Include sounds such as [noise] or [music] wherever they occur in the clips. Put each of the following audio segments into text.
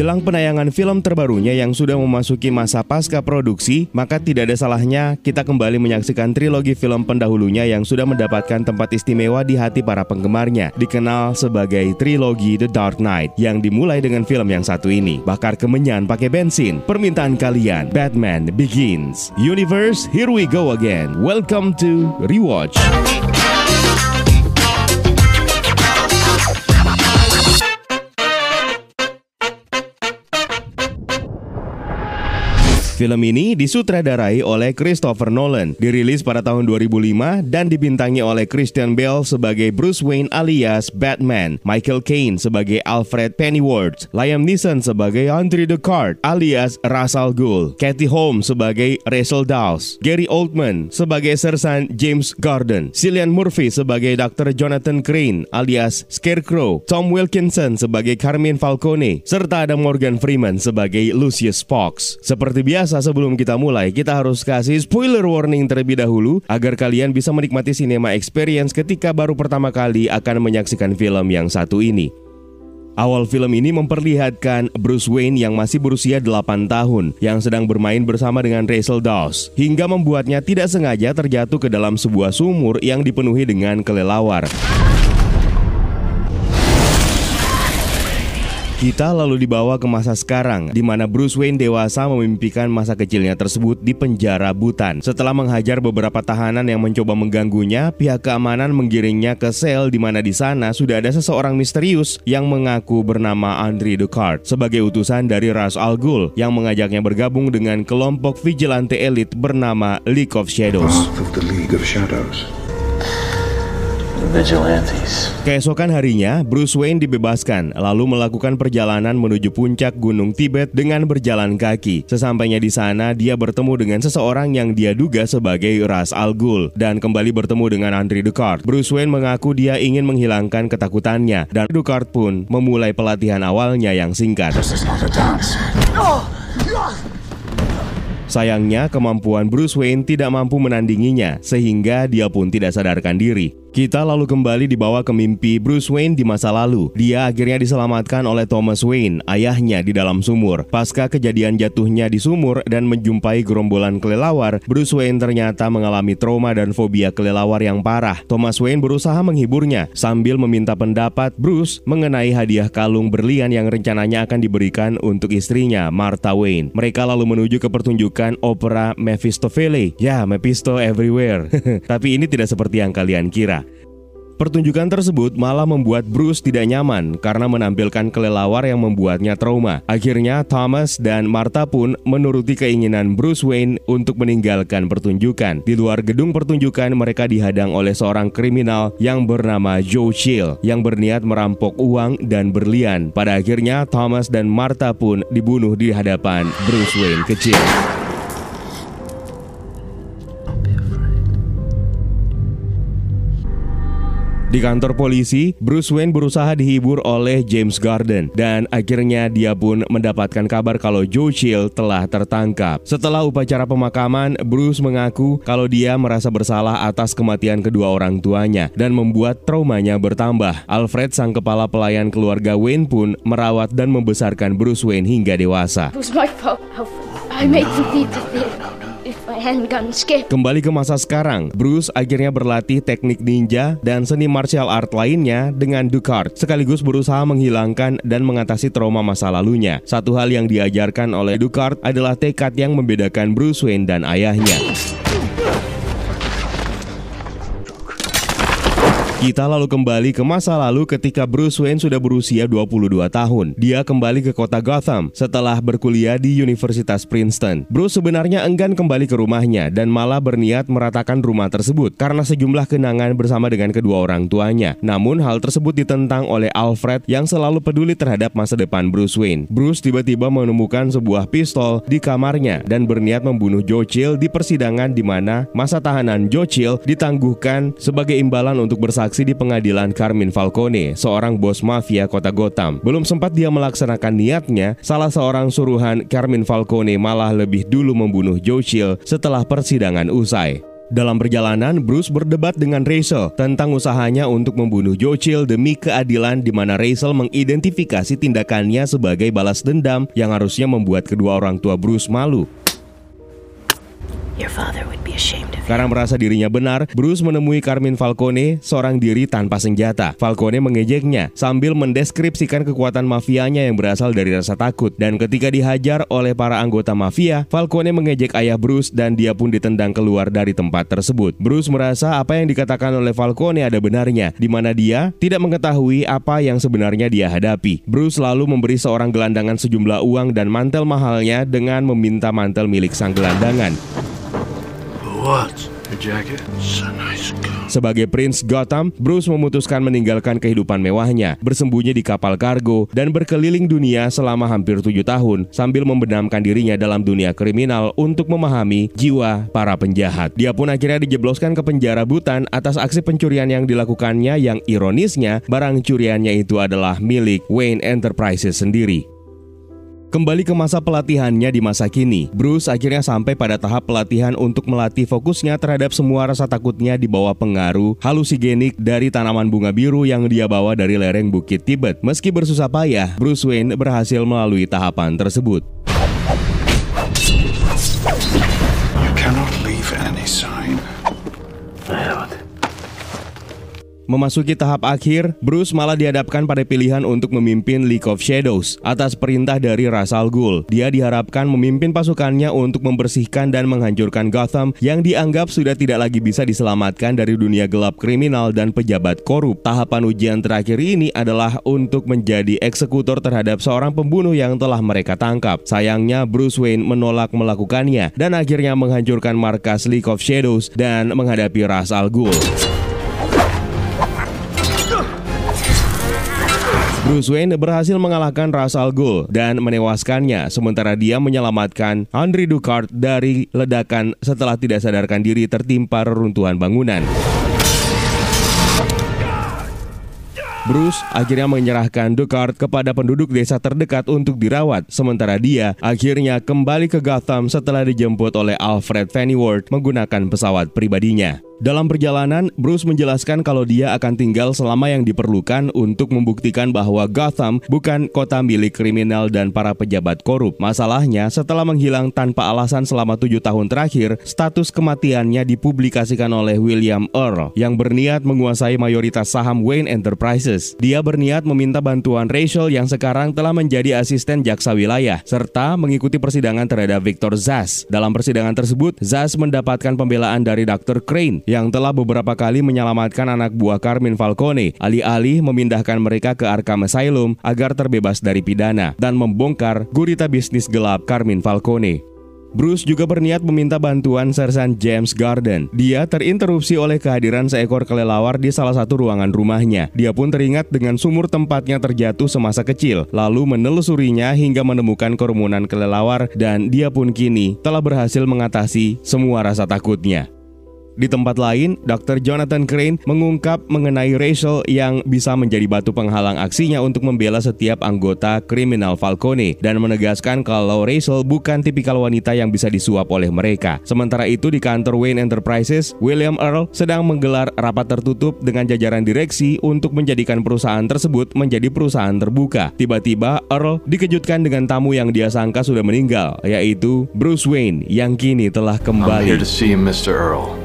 Jelang penayangan film terbarunya yang sudah memasuki masa pasca produksi, maka tidak ada salahnya kita kembali menyaksikan trilogi film pendahulunya yang sudah mendapatkan tempat istimewa di hati para penggemarnya, dikenal sebagai trilogi The Dark Knight yang dimulai dengan film yang satu ini. Bakar kemenyan pakai bensin, permintaan kalian, Batman Begins. Universe, here we go again. Welcome to Rewatch. Film ini disutradarai oleh Christopher Nolan, dirilis pada tahun 2005 dan dibintangi oleh Christian Bale sebagai Bruce Wayne alias Batman, Michael Caine sebagai Alfred Pennyworth, Liam Neeson sebagai Andre Descartes alias Ra's al Ghul, Kathy Holmes sebagai Rachel Dawes, Gary Oldman sebagai Sersan James Gordon, Cillian Murphy sebagai Dr. Jonathan Crane alias Scarecrow, Tom Wilkinson sebagai Carmine Falcone, serta ada Morgan Freeman sebagai Lucius Fox. Seperti biasa biasa sebelum kita mulai, kita harus kasih spoiler warning terlebih dahulu agar kalian bisa menikmati cinema experience ketika baru pertama kali akan menyaksikan film yang satu ini. Awal film ini memperlihatkan Bruce Wayne yang masih berusia 8 tahun yang sedang bermain bersama dengan Rachel Dawes hingga membuatnya tidak sengaja terjatuh ke dalam sebuah sumur yang dipenuhi dengan kelelawar. Kita lalu dibawa ke masa sekarang, di mana Bruce Wayne dewasa memimpikan masa kecilnya tersebut di penjara Butan. Setelah menghajar beberapa tahanan yang mencoba mengganggunya, pihak keamanan menggiringnya ke sel di mana di sana sudah ada seseorang misterius yang mengaku bernama Andre Descartes sebagai utusan dari Ra's al Ghul yang mengajaknya bergabung dengan kelompok vigilante elit bernama League of Shadows. Keesokan harinya, Bruce Wayne dibebaskan lalu melakukan perjalanan menuju puncak Gunung Tibet dengan berjalan kaki. Sesampainya di sana, dia bertemu dengan seseorang yang dia duga sebagai Ras Al Ghul dan kembali bertemu dengan Andre Descartes. Bruce Wayne mengaku dia ingin menghilangkan ketakutannya dan Descartes pun memulai pelatihan awalnya yang singkat. Sayangnya, kemampuan Bruce Wayne tidak mampu menandinginya, sehingga dia pun tidak sadarkan diri. Kita lalu kembali dibawa ke mimpi Bruce Wayne di masa lalu. Dia akhirnya diselamatkan oleh Thomas Wayne, ayahnya di dalam sumur. Pasca kejadian jatuhnya di sumur dan menjumpai gerombolan kelelawar, Bruce Wayne ternyata mengalami trauma dan fobia kelelawar yang parah. Thomas Wayne berusaha menghiburnya sambil meminta pendapat Bruce mengenai hadiah kalung berlian yang rencananya akan diberikan untuk istrinya, Martha Wayne. Mereka lalu menuju ke pertunjukan opera Mephistopheles. Ya, Mephisto everywhere. [laughs] Tapi ini tidak seperti yang kalian kira. Pertunjukan tersebut malah membuat Bruce tidak nyaman karena menampilkan kelelawar yang membuatnya trauma. Akhirnya Thomas dan Martha pun menuruti keinginan Bruce Wayne untuk meninggalkan pertunjukan. Di luar gedung pertunjukan mereka dihadang oleh seorang kriminal yang bernama Joe Chill yang berniat merampok uang dan berlian. Pada akhirnya Thomas dan Martha pun dibunuh di hadapan Bruce Wayne kecil. Di kantor polisi, Bruce Wayne berusaha dihibur oleh James Gordon dan akhirnya dia pun mendapatkan kabar kalau Joe Chill telah tertangkap. Setelah upacara pemakaman, Bruce mengaku kalau dia merasa bersalah atas kematian kedua orang tuanya dan membuat traumanya bertambah. Alfred sang kepala pelayan keluarga Wayne pun merawat dan membesarkan Bruce Wayne hingga dewasa. It was my fault. I made you Kembali ke masa sekarang, Bruce akhirnya berlatih teknik ninja dan seni martial art lainnya dengan Ducard, sekaligus berusaha menghilangkan dan mengatasi trauma masa lalunya. Satu hal yang diajarkan oleh Ducard adalah tekad yang membedakan Bruce Wayne dan ayahnya. Kita lalu kembali ke masa lalu ketika Bruce Wayne sudah berusia 22 tahun. Dia kembali ke kota Gotham setelah berkuliah di Universitas Princeton. Bruce sebenarnya enggan kembali ke rumahnya dan malah berniat meratakan rumah tersebut karena sejumlah kenangan bersama dengan kedua orang tuanya. Namun hal tersebut ditentang oleh Alfred yang selalu peduli terhadap masa depan Bruce Wayne. Bruce tiba-tiba menemukan sebuah pistol di kamarnya dan berniat membunuh Joe Chill di persidangan di mana masa tahanan Joe Chill ditangguhkan sebagai imbalan untuk bersaksi bersaksi di pengadilan Carmine Falcone, seorang bos mafia kota Gotham. Belum sempat dia melaksanakan niatnya, salah seorang suruhan Carmine Falcone malah lebih dulu membunuh Joe Chill setelah persidangan usai. Dalam perjalanan, Bruce berdebat dengan Rachel tentang usahanya untuk membunuh Jochil demi keadilan di mana Rachel mengidentifikasi tindakannya sebagai balas dendam yang harusnya membuat kedua orang tua Bruce malu. Karena merasa dirinya benar, Bruce menemui Carmine Falcone, seorang diri tanpa senjata. Falcone mengejeknya sambil mendeskripsikan kekuatan mafianya yang berasal dari rasa takut. Dan ketika dihajar oleh para anggota mafia, Falcone mengejek ayah Bruce dan dia pun ditendang keluar dari tempat tersebut. Bruce merasa apa yang dikatakan oleh Falcone ada benarnya, di mana dia tidak mengetahui apa yang sebenarnya dia hadapi. Bruce lalu memberi seorang gelandangan sejumlah uang dan mantel mahalnya dengan meminta mantel milik sang gelandangan. Sebagai Prince Gotham, Bruce memutuskan meninggalkan kehidupan mewahnya, bersembunyi di kapal kargo, dan berkeliling dunia selama hampir tujuh tahun sambil membenamkan dirinya dalam dunia kriminal untuk memahami jiwa para penjahat. Dia pun akhirnya dijebloskan ke penjara Butan atas aksi pencurian yang dilakukannya yang ironisnya barang curiannya itu adalah milik Wayne Enterprises sendiri. Kembali ke masa pelatihannya di masa kini, Bruce akhirnya sampai pada tahap pelatihan untuk melatih fokusnya terhadap semua rasa takutnya di bawah pengaruh halusigenik dari tanaman bunga biru yang dia bawa dari lereng Bukit Tibet. Meski bersusah payah, Bruce Wayne berhasil melalui tahapan tersebut. You cannot leave any sign. Memasuki tahap akhir, Bruce malah dihadapkan pada pilihan untuk memimpin League of Shadows atas perintah dari Ra's al Ghul. Dia diharapkan memimpin pasukannya untuk membersihkan dan menghancurkan Gotham yang dianggap sudah tidak lagi bisa diselamatkan dari dunia gelap kriminal dan pejabat korup. Tahapan ujian terakhir ini adalah untuk menjadi eksekutor terhadap seorang pembunuh yang telah mereka tangkap. Sayangnya Bruce Wayne menolak melakukannya dan akhirnya menghancurkan markas League of Shadows dan menghadapi Ra's al Ghul. Bruce Wayne berhasil mengalahkan Ra's al Ghul dan menewaskannya, sementara dia menyelamatkan Henry Ducard dari ledakan setelah tidak sadarkan diri tertimpa reruntuhan bangunan. Bruce akhirnya menyerahkan Ducard kepada penduduk desa terdekat untuk dirawat, sementara dia akhirnya kembali ke Gotham setelah dijemput oleh Alfred Pennyworth menggunakan pesawat pribadinya. Dalam perjalanan, Bruce menjelaskan kalau dia akan tinggal selama yang diperlukan untuk membuktikan bahwa Gotham bukan kota milik kriminal dan para pejabat korup. Masalahnya, setelah menghilang tanpa alasan selama tujuh tahun terakhir, status kematiannya dipublikasikan oleh William Earl yang berniat menguasai mayoritas saham Wayne Enterprises. Dia berniat meminta bantuan Rachel yang sekarang telah menjadi asisten jaksa wilayah, serta mengikuti persidangan terhadap Victor Zas. Dalam persidangan tersebut, Zas mendapatkan pembelaan dari Dr. Crane yang telah beberapa kali menyelamatkan anak buah Carmine Falcone, alih-alih memindahkan mereka ke Arkham Asylum agar terbebas dari pidana dan membongkar gurita bisnis gelap Carmine Falcone. Bruce juga berniat meminta bantuan Sersan James Garden. Dia terinterupsi oleh kehadiran seekor kelelawar di salah satu ruangan rumahnya. Dia pun teringat dengan sumur tempatnya terjatuh semasa kecil, lalu menelusurinya hingga menemukan kerumunan kelelawar dan dia pun kini telah berhasil mengatasi semua rasa takutnya. Di tempat lain, Dr. Jonathan Crane mengungkap mengenai Rachel yang bisa menjadi batu penghalang aksinya untuk membela setiap anggota kriminal Falcone dan menegaskan kalau Rachel bukan tipikal wanita yang bisa disuap oleh mereka. Sementara itu di kantor Wayne Enterprises, William Earl sedang menggelar rapat tertutup dengan jajaran direksi untuk menjadikan perusahaan tersebut menjadi perusahaan terbuka. Tiba-tiba Earl dikejutkan dengan tamu yang dia sangka sudah meninggal, yaitu Bruce Wayne yang kini telah kembali. I'm here to see Mr. Earl.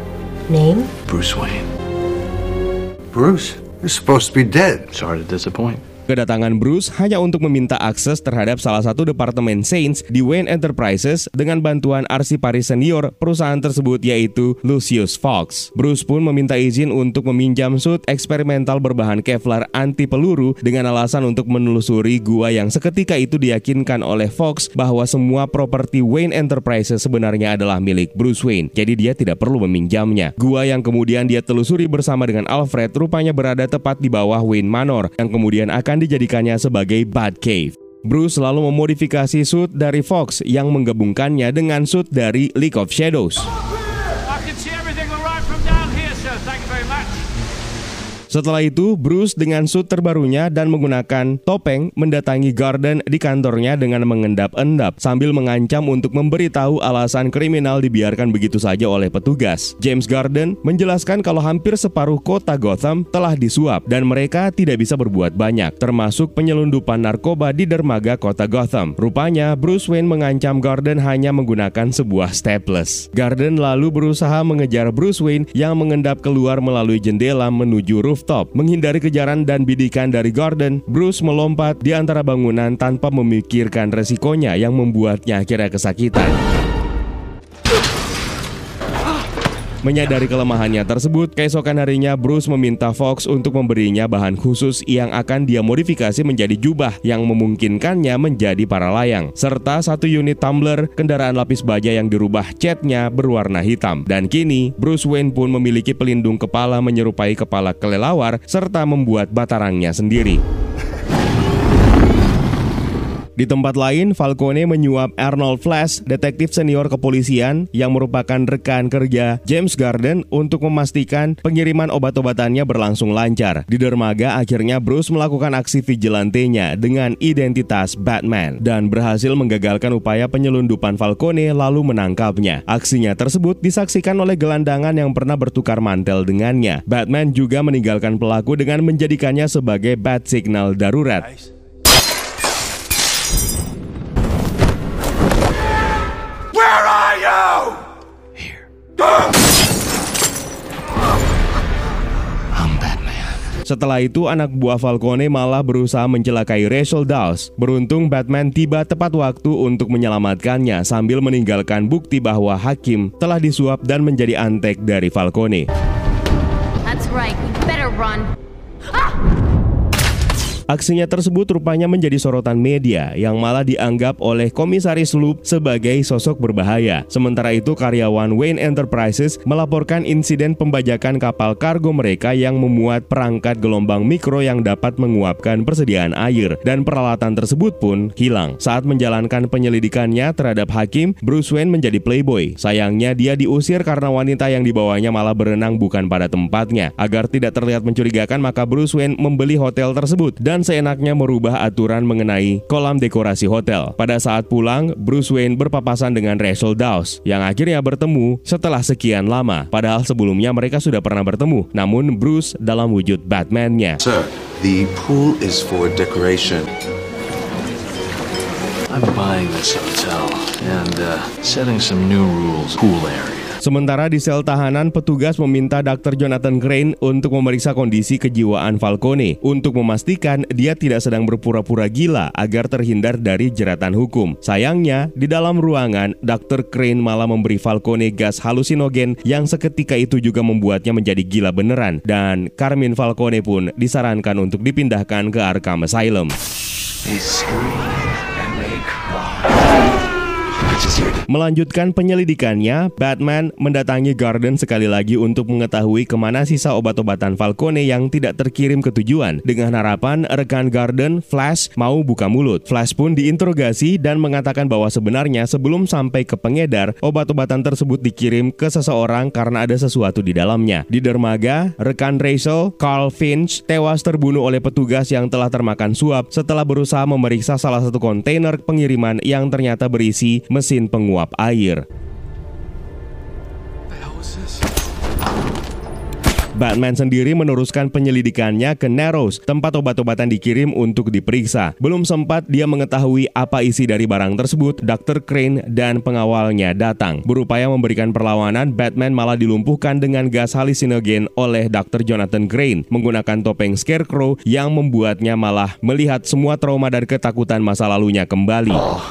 Name? Bruce Wayne. Bruce? You're supposed to be dead. Sorry to disappoint. Kedatangan Bruce hanya untuk meminta akses terhadap salah satu departemen Saints di Wayne Enterprises dengan bantuan arsiparis senior perusahaan tersebut yaitu Lucius Fox. Bruce pun meminta izin untuk meminjam suit eksperimental berbahan Kevlar anti peluru dengan alasan untuk menelusuri gua yang seketika itu diyakinkan oleh Fox bahwa semua properti Wayne Enterprises sebenarnya adalah milik Bruce Wayne. Jadi dia tidak perlu meminjamnya. Gua yang kemudian dia telusuri bersama dengan Alfred rupanya berada tepat di bawah Wayne Manor yang kemudian akan akan dijadikannya sebagai Batcave. Bruce selalu memodifikasi suit dari Fox yang menggabungkannya dengan suit dari League of Shadows. Setelah itu, Bruce dengan suit terbarunya dan menggunakan topeng mendatangi Garden di kantornya dengan mengendap-endap sambil mengancam untuk memberitahu alasan kriminal dibiarkan begitu saja oleh petugas. James Garden menjelaskan kalau hampir separuh kota Gotham telah disuap dan mereka tidak bisa berbuat banyak, termasuk penyelundupan narkoba di dermaga kota Gotham. Rupanya, Bruce Wayne mengancam Garden hanya menggunakan sebuah staples. Garden lalu berusaha mengejar Bruce Wayne yang mengendap keluar melalui jendela menuju rooftop. Menghindari kejaran dan bidikan dari Gordon, Bruce melompat di antara bangunan tanpa memikirkan resikonya yang membuatnya akhirnya kesakitan. Menyadari kelemahannya tersebut, keesokan harinya Bruce meminta Fox untuk memberinya bahan khusus yang akan dia modifikasi menjadi jubah yang memungkinkannya menjadi para layang, serta satu unit tumbler kendaraan lapis baja yang dirubah catnya berwarna hitam. Dan kini, Bruce Wayne pun memiliki pelindung kepala menyerupai kepala kelelawar serta membuat batarangnya sendiri. Di tempat lain, Falcone menyuap Arnold Flash, detektif senior kepolisian yang merupakan rekan kerja James Garden untuk memastikan pengiriman obat-obatannya berlangsung lancar. Di dermaga, akhirnya Bruce melakukan aksi vigilantenya dengan identitas Batman dan berhasil menggagalkan upaya penyelundupan Falcone lalu menangkapnya. Aksinya tersebut disaksikan oleh gelandangan yang pernah bertukar mantel dengannya. Batman juga meninggalkan pelaku dengan menjadikannya sebagai bat signal darurat. Setelah itu, anak buah Falcone malah berusaha mencelakai Rachel Dawes. Beruntung Batman tiba tepat waktu untuk menyelamatkannya sambil meninggalkan bukti bahwa Hakim telah disuap dan menjadi antek dari Falcone. That's right, we better run. Ah! Aksinya tersebut rupanya menjadi sorotan media yang malah dianggap oleh Komisaris Loop sebagai sosok berbahaya. Sementara itu karyawan Wayne Enterprises melaporkan insiden pembajakan kapal kargo mereka yang memuat perangkat gelombang mikro yang dapat menguapkan persediaan air dan peralatan tersebut pun hilang. Saat menjalankan penyelidikannya terhadap hakim, Bruce Wayne menjadi playboy. Sayangnya dia diusir karena wanita yang dibawanya malah berenang bukan pada tempatnya. Agar tidak terlihat mencurigakan maka Bruce Wayne membeli hotel tersebut dan dan seenaknya merubah aturan mengenai kolam dekorasi hotel. Pada saat pulang, Bruce Wayne berpapasan dengan Rachel Dawes yang akhirnya bertemu setelah sekian lama. Padahal sebelumnya mereka sudah pernah bertemu, namun Bruce dalam wujud Batman-nya. Sir, the pool is for decoration. I'm buying this hotel and uh, setting some new rules. Pool area. Sementara di sel tahanan, petugas meminta Dr. Jonathan Crane untuk memeriksa kondisi kejiwaan Falcone untuk memastikan dia tidak sedang berpura-pura gila agar terhindar dari jeratan hukum. Sayangnya, di dalam ruangan, Dr. Crane malah memberi Falcone gas halusinogen yang seketika itu juga membuatnya menjadi gila beneran dan Carmine Falcone pun disarankan untuk dipindahkan ke Arkham Asylum. Melanjutkan penyelidikannya, Batman mendatangi Garden sekali lagi untuk mengetahui ke mana sisa obat-obatan Falcone yang tidak terkirim ke tujuan. Dengan harapan rekan Garden, Flash, mau buka mulut. Flash pun diinterogasi dan mengatakan bahwa sebenarnya sebelum sampai ke pengedar, obat-obatan tersebut dikirim ke seseorang karena ada sesuatu di dalamnya. Di dermaga, rekan Rachel, Carl Finch, tewas terbunuh oleh petugas yang telah termakan suap setelah berusaha memeriksa salah satu kontainer pengiriman yang ternyata berisi mesin penguap menguap air. Batman sendiri meneruskan penyelidikannya ke Narrows, tempat obat-obatan dikirim untuk diperiksa. Belum sempat dia mengetahui apa isi dari barang tersebut, Dr. Crane dan pengawalnya datang. Berupaya memberikan perlawanan, Batman malah dilumpuhkan dengan gas halusinogen oleh Dr. Jonathan Crane menggunakan topeng Scarecrow yang membuatnya malah melihat semua trauma dan ketakutan masa lalunya kembali. Oh,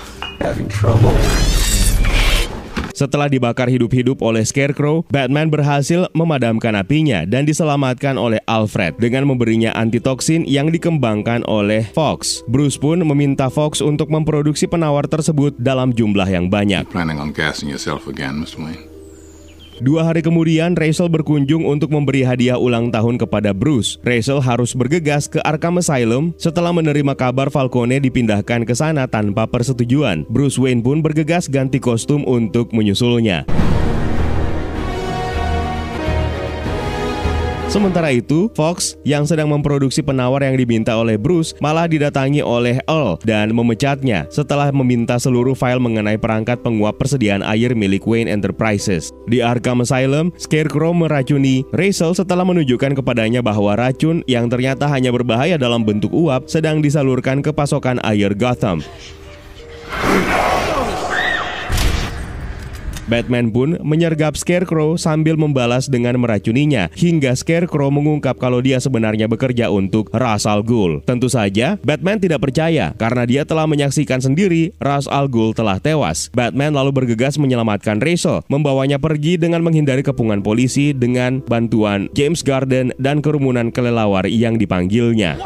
setelah dibakar hidup-hidup oleh Scarecrow, Batman berhasil memadamkan apinya dan diselamatkan oleh Alfred dengan memberinya antitoksin yang dikembangkan oleh Fox. Bruce pun meminta Fox untuk memproduksi penawar tersebut dalam jumlah yang banyak. Dua hari kemudian, Rachel berkunjung untuk memberi hadiah ulang tahun kepada Bruce. Rachel harus bergegas ke Arkham Asylum setelah menerima kabar Falcone dipindahkan ke sana tanpa persetujuan. Bruce Wayne pun bergegas ganti kostum untuk menyusulnya. Sementara itu, Fox yang sedang memproduksi penawar yang diminta oleh Bruce malah didatangi oleh Earl dan memecatnya setelah meminta seluruh file mengenai perangkat penguap persediaan air milik Wayne Enterprises. Di Arkham Asylum, Scarecrow meracuni Rachel setelah menunjukkan kepadanya bahwa racun yang ternyata hanya berbahaya dalam bentuk uap sedang disalurkan ke pasokan air Gotham. Batman pun menyergap Scarecrow sambil membalas dengan meracuninya hingga Scarecrow mengungkap kalau dia sebenarnya bekerja untuk Ra's al Ghul. Tentu saja, Batman tidak percaya karena dia telah menyaksikan sendiri Ra's al Ghul telah tewas. Batman lalu bergegas menyelamatkan Rachel, membawanya pergi dengan menghindari kepungan polisi dengan bantuan James Garden dan kerumunan kelelawar yang dipanggilnya.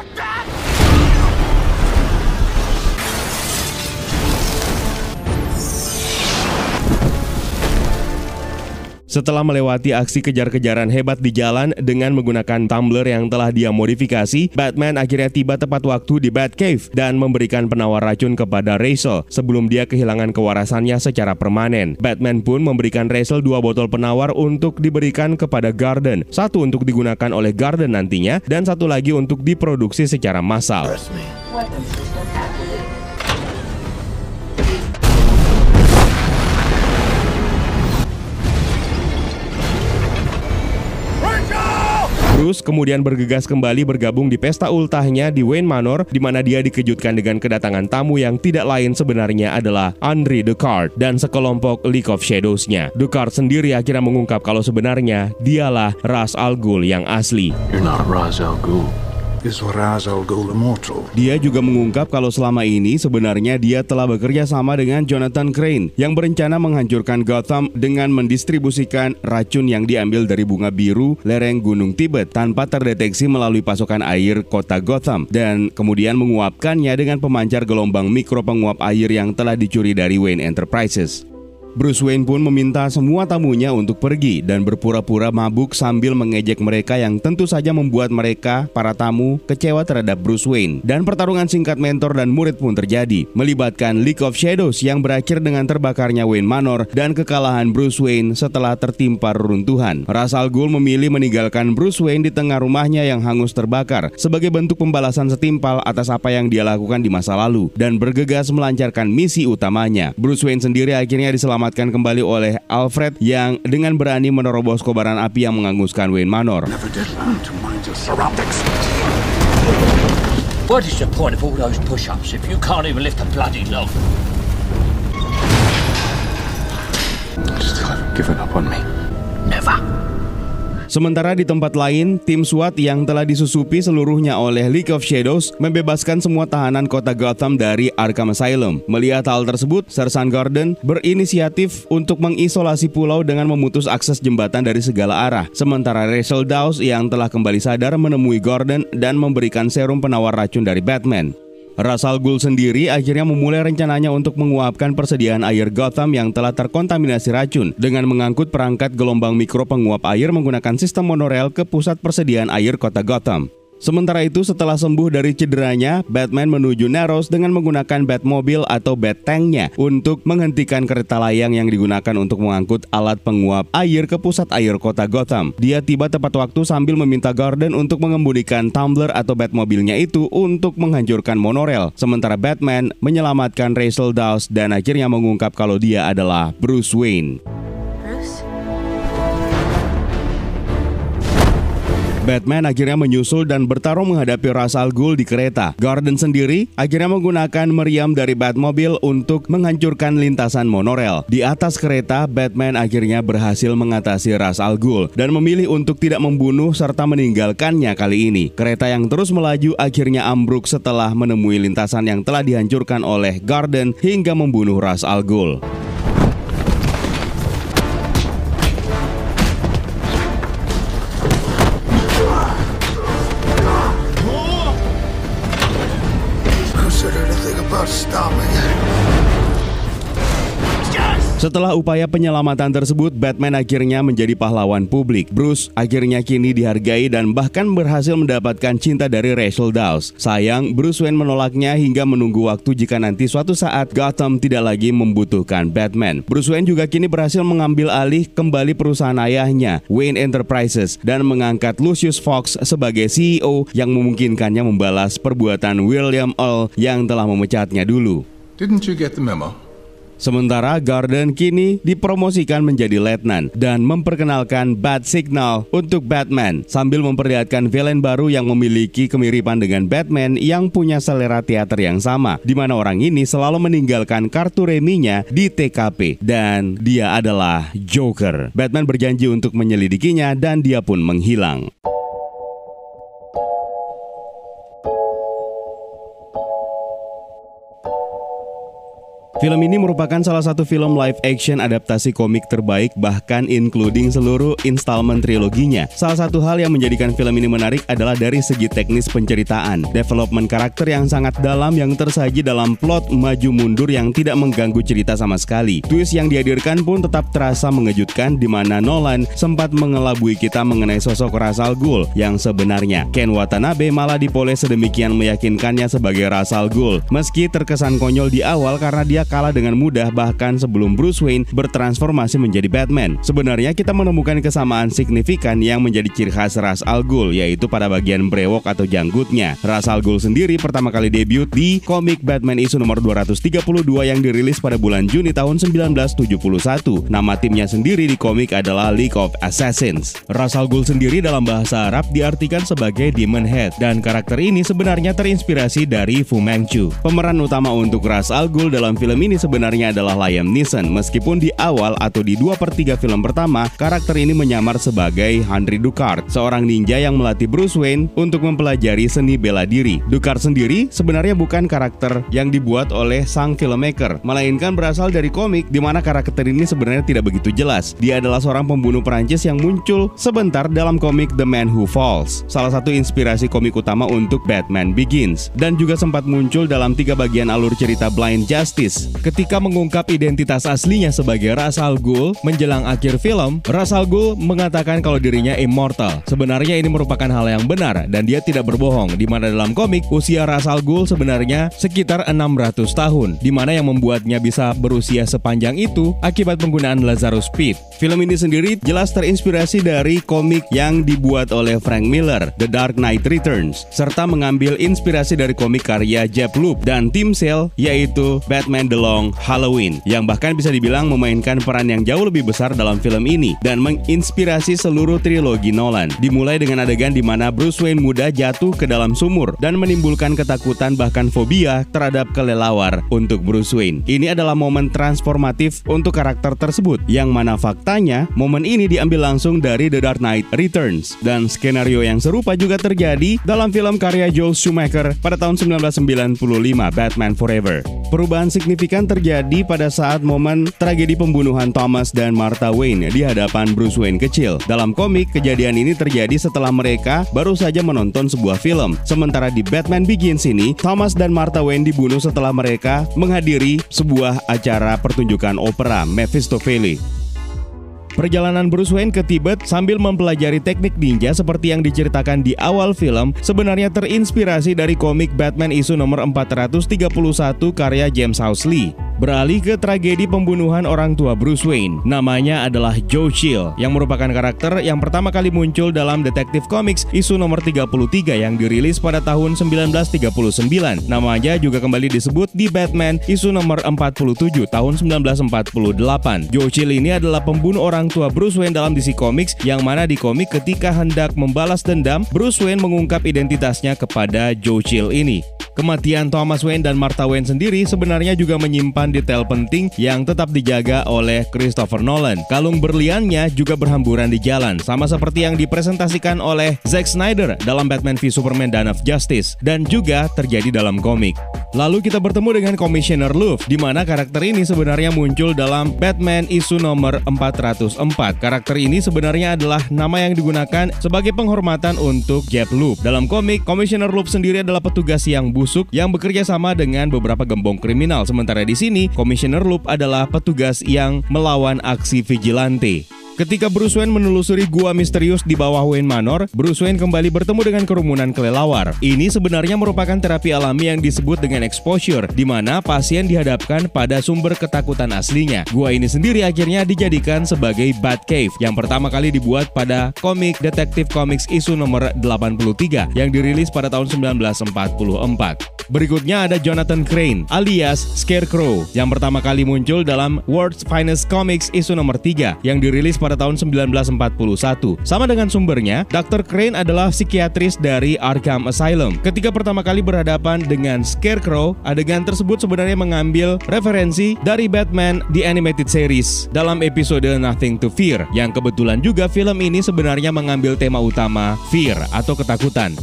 Setelah melewati aksi kejar-kejaran hebat di jalan dengan menggunakan tumbler yang telah dia modifikasi, Batman akhirnya tiba tepat waktu di Batcave dan memberikan penawar racun kepada Rachel sebelum dia kehilangan kewarasannya secara permanen. Batman pun memberikan Rachel dua botol penawar untuk diberikan kepada Garden, satu untuk digunakan oleh Garden nantinya dan satu lagi untuk diproduksi secara massal. Bruce kemudian bergegas kembali bergabung di pesta ultahnya di Wayne Manor di mana dia dikejutkan dengan kedatangan tamu yang tidak lain sebenarnya adalah Andre Descartes dan sekelompok League of Shadows-nya. Descartes sendiri akhirnya mengungkap kalau sebenarnya dialah Ra's al Ghul yang asli. You're not Ra's al Ghul. Dia juga mengungkap kalau selama ini sebenarnya dia telah bekerja sama dengan Jonathan Crane yang berencana menghancurkan Gotham dengan mendistribusikan racun yang diambil dari bunga biru lereng Gunung Tibet tanpa terdeteksi melalui pasokan air kota Gotham dan kemudian menguapkannya dengan pemancar gelombang mikro penguap air yang telah dicuri dari Wayne Enterprises. Bruce Wayne pun meminta semua tamunya untuk pergi dan berpura-pura mabuk sambil mengejek mereka yang tentu saja membuat mereka, para tamu, kecewa terhadap Bruce Wayne. Dan pertarungan singkat mentor dan murid pun terjadi, melibatkan League of Shadows yang berakhir dengan terbakarnya Wayne Manor dan kekalahan Bruce Wayne setelah tertimpa reruntuhan. Ra's al Ghul memilih meninggalkan Bruce Wayne di tengah rumahnya yang hangus terbakar sebagai bentuk pembalasan setimpal atas apa yang dia lakukan di masa lalu dan bergegas melancarkan misi utamanya. Bruce Wayne sendiri akhirnya diselamatkan diselamatkan kembali oleh Alfred yang dengan berani menerobos kobaran api yang menghanguskan Wayne Manor. What is the point of all those push-ups if you can't even lift a bloody log? Still haven't given up on me. Never. Sementara di tempat lain, tim SWAT yang telah disusupi seluruhnya oleh League of Shadows membebaskan semua tahanan kota Gotham dari Arkham Asylum. Melihat hal tersebut, Sersan Gordon berinisiatif untuk mengisolasi pulau dengan memutus akses jembatan dari segala arah. Sementara Rachel Dawes yang telah kembali sadar menemui Gordon dan memberikan serum penawar racun dari Batman. Rasal Ghul sendiri akhirnya memulai rencananya untuk menguapkan persediaan air Gotham yang telah terkontaminasi racun dengan mengangkut perangkat gelombang mikro penguap air menggunakan sistem monorail ke pusat persediaan air kota Gotham. Sementara itu setelah sembuh dari cederanya, Batman menuju Narrows dengan menggunakan Batmobile atau Bat-Tanknya untuk menghentikan kereta layang yang digunakan untuk mengangkut alat penguap air ke pusat air kota Gotham. Dia tiba tepat waktu sambil meminta Gordon untuk mengembudikan tumbler atau Batmobilnya itu untuk menghancurkan monorail. Sementara Batman menyelamatkan Rachel Dawes dan akhirnya mengungkap kalau dia adalah Bruce Wayne. Batman akhirnya menyusul dan bertarung menghadapi Ra's al Ghul di kereta. Gordon sendiri akhirnya menggunakan meriam dari Batmobile untuk menghancurkan lintasan monorail. Di atas kereta, Batman akhirnya berhasil mengatasi Ra's al Ghul dan memilih untuk tidak membunuh serta meninggalkannya kali ini. Kereta yang terus melaju akhirnya ambruk setelah menemui lintasan yang telah dihancurkan oleh Gordon hingga membunuh Ra's al Ghul. Consider anything about stopping it. Setelah upaya penyelamatan tersebut, Batman akhirnya menjadi pahlawan publik. Bruce akhirnya kini dihargai dan bahkan berhasil mendapatkan cinta dari Rachel Dawes. Sayang, Bruce Wayne menolaknya hingga menunggu waktu jika nanti suatu saat Gotham tidak lagi membutuhkan Batman. Bruce Wayne juga kini berhasil mengambil alih kembali perusahaan ayahnya, Wayne Enterprises, dan mengangkat Lucius Fox sebagai CEO yang memungkinkannya membalas perbuatan William Earl yang telah memecatnya dulu. Didn't you get the memo? Sementara Gordon kini dipromosikan menjadi letnan dan memperkenalkan Bat Signal untuk Batman sambil memperlihatkan villain baru yang memiliki kemiripan dengan Batman yang punya selera teater yang sama di mana orang ini selalu meninggalkan kartu reminya di TKP dan dia adalah Joker. Batman berjanji untuk menyelidikinya dan dia pun menghilang. Film ini merupakan salah satu film live action adaptasi komik terbaik bahkan including seluruh installment triloginya. Salah satu hal yang menjadikan film ini menarik adalah dari segi teknis penceritaan, development karakter yang sangat dalam yang tersaji dalam plot maju mundur yang tidak mengganggu cerita sama sekali. Twist yang dihadirkan pun tetap terasa mengejutkan di mana Nolan sempat mengelabui kita mengenai sosok Ra's al Ghul yang sebenarnya. Ken Watanabe malah dipoles sedemikian meyakinkannya sebagai Ra's al Ghul. Meski terkesan konyol di awal karena dia kalah dengan mudah bahkan sebelum Bruce Wayne bertransformasi menjadi Batman. Sebenarnya kita menemukan kesamaan signifikan yang menjadi ciri khas Ra's al Ghul yaitu pada bagian brewok atau janggutnya. Ra's al Ghul sendiri pertama kali debut di komik Batman isu nomor 232 yang dirilis pada bulan Juni tahun 1971. Nama timnya sendiri di komik adalah League of Assassins. Ra's al Ghul sendiri dalam bahasa Arab diartikan sebagai Demon Head dan karakter ini sebenarnya terinspirasi dari Fu Manchu. Pemeran utama untuk Ra's al Ghul dalam film film ini sebenarnya adalah Liam Neeson meskipun di awal atau di dua per 3 film pertama karakter ini menyamar sebagai Henry Ducard, seorang ninja yang melatih Bruce Wayne untuk mempelajari seni bela diri. Ducard sendiri sebenarnya bukan karakter yang dibuat oleh sang filmmaker, melainkan berasal dari komik di mana karakter ini sebenarnya tidak begitu jelas. Dia adalah seorang pembunuh Perancis yang muncul sebentar dalam komik The Man Who Falls, salah satu inspirasi komik utama untuk Batman Begins, dan juga sempat muncul dalam tiga bagian alur cerita Blind Justice ketika mengungkap identitas aslinya sebagai Ra's al Ghul menjelang akhir film, Ra's al Ghul mengatakan kalau dirinya immortal. Sebenarnya ini merupakan hal yang benar dan dia tidak berbohong di mana dalam komik usia Ra's al Ghul sebenarnya sekitar 600 tahun di mana yang membuatnya bisa berusia sepanjang itu akibat penggunaan Lazarus Pit. Film ini sendiri jelas terinspirasi dari komik yang dibuat oleh Frank Miller, The Dark Knight Returns, serta mengambil inspirasi dari komik karya Jeff Loeb dan Tim Sale yaitu Batman The Long Halloween yang bahkan bisa dibilang memainkan peran yang jauh lebih besar dalam film ini dan menginspirasi seluruh trilogi Nolan. Dimulai dengan adegan di mana Bruce Wayne muda jatuh ke dalam sumur dan menimbulkan ketakutan bahkan fobia terhadap kelelawar untuk Bruce Wayne. Ini adalah momen transformatif untuk karakter tersebut yang mana faktanya momen ini diambil langsung dari The Dark Knight Returns dan skenario yang serupa juga terjadi dalam film karya Joel Schumacher pada tahun 1995 Batman Forever. Perubahan signifikan terjadi pada saat momen tragedi pembunuhan Thomas dan Martha Wayne di hadapan Bruce Wayne kecil. Dalam komik, kejadian ini terjadi setelah mereka baru saja menonton sebuah film. Sementara di Batman Begins ini, Thomas dan Martha Wayne dibunuh setelah mereka menghadiri sebuah acara pertunjukan opera Mephistopheles. Perjalanan Bruce Wayne ke Tibet sambil mempelajari teknik ninja seperti yang diceritakan di awal film sebenarnya terinspirasi dari komik Batman isu nomor 431 karya James Lee beralih ke tragedi pembunuhan orang tua Bruce Wayne. Namanya adalah Joe Chill, yang merupakan karakter yang pertama kali muncul dalam Detective Comics isu nomor 33 yang dirilis pada tahun 1939. Namanya juga kembali disebut di Batman isu nomor 47 tahun 1948. Joe Chill ini adalah pembunuh orang tua Bruce Wayne dalam DC Comics yang mana di komik ketika hendak membalas dendam, Bruce Wayne mengungkap identitasnya kepada Joe Chill ini. Kematian Thomas Wayne dan Martha Wayne sendiri sebenarnya juga menyimpan detail penting yang tetap dijaga oleh Christopher Nolan. Kalung berliannya juga berhamburan di jalan, sama seperti yang dipresentasikan oleh Zack Snyder dalam Batman v Superman Dawn of Justice, dan juga terjadi dalam komik. Lalu kita bertemu dengan Commissioner Luv, di mana karakter ini sebenarnya muncul dalam Batman isu nomor 404. Karakter ini sebenarnya adalah nama yang digunakan sebagai penghormatan untuk Jeff Loeb. Dalam komik, Commissioner Loeb sendiri adalah petugas yang bus busuk yang bekerja sama dengan beberapa gembong kriminal. Sementara di sini ini, Commissioner Loop adalah petugas yang melawan aksi vigilante. Ketika Bruce Wayne menelusuri gua misterius di bawah Wayne Manor, Bruce Wayne kembali bertemu dengan kerumunan kelelawar. Ini sebenarnya merupakan terapi alami yang disebut dengan exposure, di mana pasien dihadapkan pada sumber ketakutan aslinya. Gua ini sendiri akhirnya dijadikan sebagai Batcave yang pertama kali dibuat pada komik Detective Comics isu nomor 83 yang dirilis pada tahun 1944. Berikutnya ada Jonathan Crane alias Scarecrow yang pertama kali muncul dalam World's Finest Comics isu nomor 3 yang dirilis pada tahun 1941. Sama dengan sumbernya, Dr. Crane adalah psikiatris dari Arkham Asylum. Ketika pertama kali berhadapan dengan Scarecrow, adegan tersebut sebenarnya mengambil referensi dari Batman The Animated Series dalam episode Nothing to Fear yang kebetulan juga film ini sebenarnya mengambil tema utama fear atau ketakutan.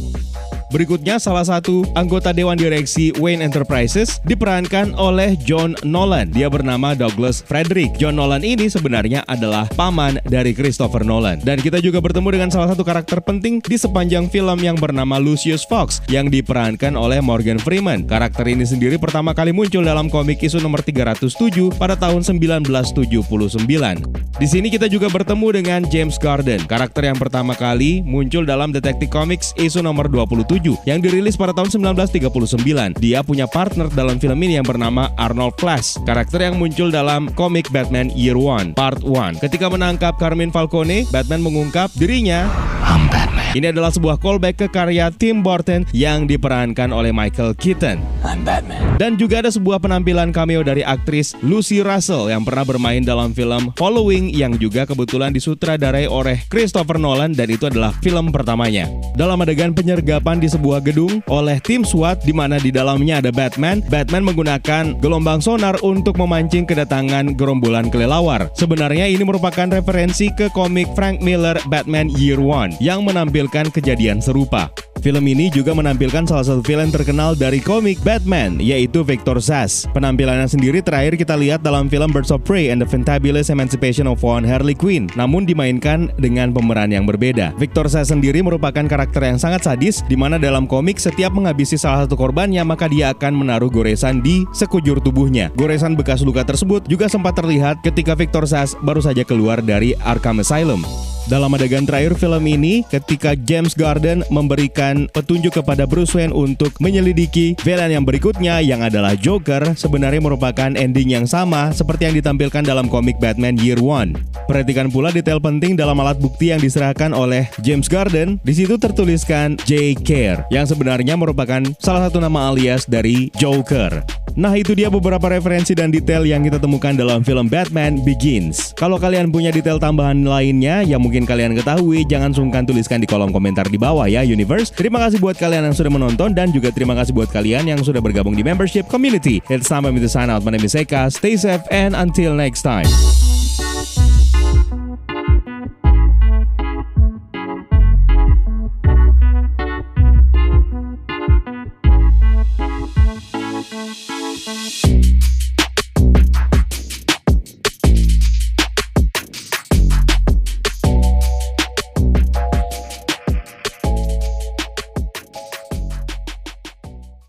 Berikutnya salah satu anggota dewan direksi Wayne Enterprises diperankan oleh John Nolan. Dia bernama Douglas Frederick. John Nolan ini sebenarnya adalah paman dari Christopher Nolan. Dan kita juga bertemu dengan salah satu karakter penting di sepanjang film yang bernama Lucius Fox yang diperankan oleh Morgan Freeman. Karakter ini sendiri pertama kali muncul dalam komik isu nomor 307 pada tahun 1979. Di sini kita juga bertemu dengan James Garden, karakter yang pertama kali muncul dalam Detective Comics isu nomor 27 yang dirilis pada tahun 1939. Dia punya partner dalam film ini yang bernama Arnold Flash, karakter yang muncul dalam komik Batman Year One Part 1. Ketika menangkap Carmine Falcone, Batman mengungkap dirinya I'm Batman. ini adalah sebuah callback ke karya Tim Burton yang diperankan oleh Michael Keaton. I'm Batman. Dan juga ada sebuah penampilan cameo dari aktris Lucy Russell yang pernah bermain dalam film Following yang juga kebetulan disutradarai oleh Christopher Nolan dan itu adalah film pertamanya. Dalam adegan penyergapan di sebuah gedung oleh tim SWAT di mana di dalamnya ada Batman, Batman menggunakan gelombang sonar untuk memancing kedatangan gerombolan kelelawar. Sebenarnya ini merupakan referensi ke komik Frank Miller Batman Year One yang menampilkan kejadian serupa. Film ini juga menampilkan salah satu villain terkenal dari komik Batman, yaitu Victor Sass. Penampilannya sendiri terakhir kita lihat dalam film Birds of Prey and the Fantabulous Emancipation of One Harley Quinn, namun dimainkan dengan pemeran yang berbeda. Victor Sass sendiri merupakan karakter yang sangat sadis, di mana dalam komik setiap menghabisi salah satu korbannya, maka dia akan menaruh goresan di sekujur tubuhnya. Goresan bekas luka tersebut juga sempat terlihat ketika Victor Sass baru saja keluar dari Arkham Asylum. Dalam adegan terakhir film ini, ketika James Garden memberikan petunjuk kepada Bruce Wayne untuk menyelidiki villain yang berikutnya yang adalah Joker, sebenarnya merupakan ending yang sama seperti yang ditampilkan dalam komik Batman Year One. Perhatikan pula detail penting dalam alat bukti yang diserahkan oleh James Garden. Di situ tertuliskan J. Care, yang sebenarnya merupakan salah satu nama alias dari Joker. Nah itu dia beberapa referensi dan detail yang kita temukan dalam film Batman Begins. Kalau kalian punya detail tambahan lainnya yang mungkin kalian ketahui, jangan sungkan tuliskan di kolom komentar di bawah ya Universe. Terima kasih buat kalian yang sudah menonton dan juga terima kasih buat kalian yang sudah bergabung di membership community. It's time for me to sign out. My name is Eka. Stay safe and until next time.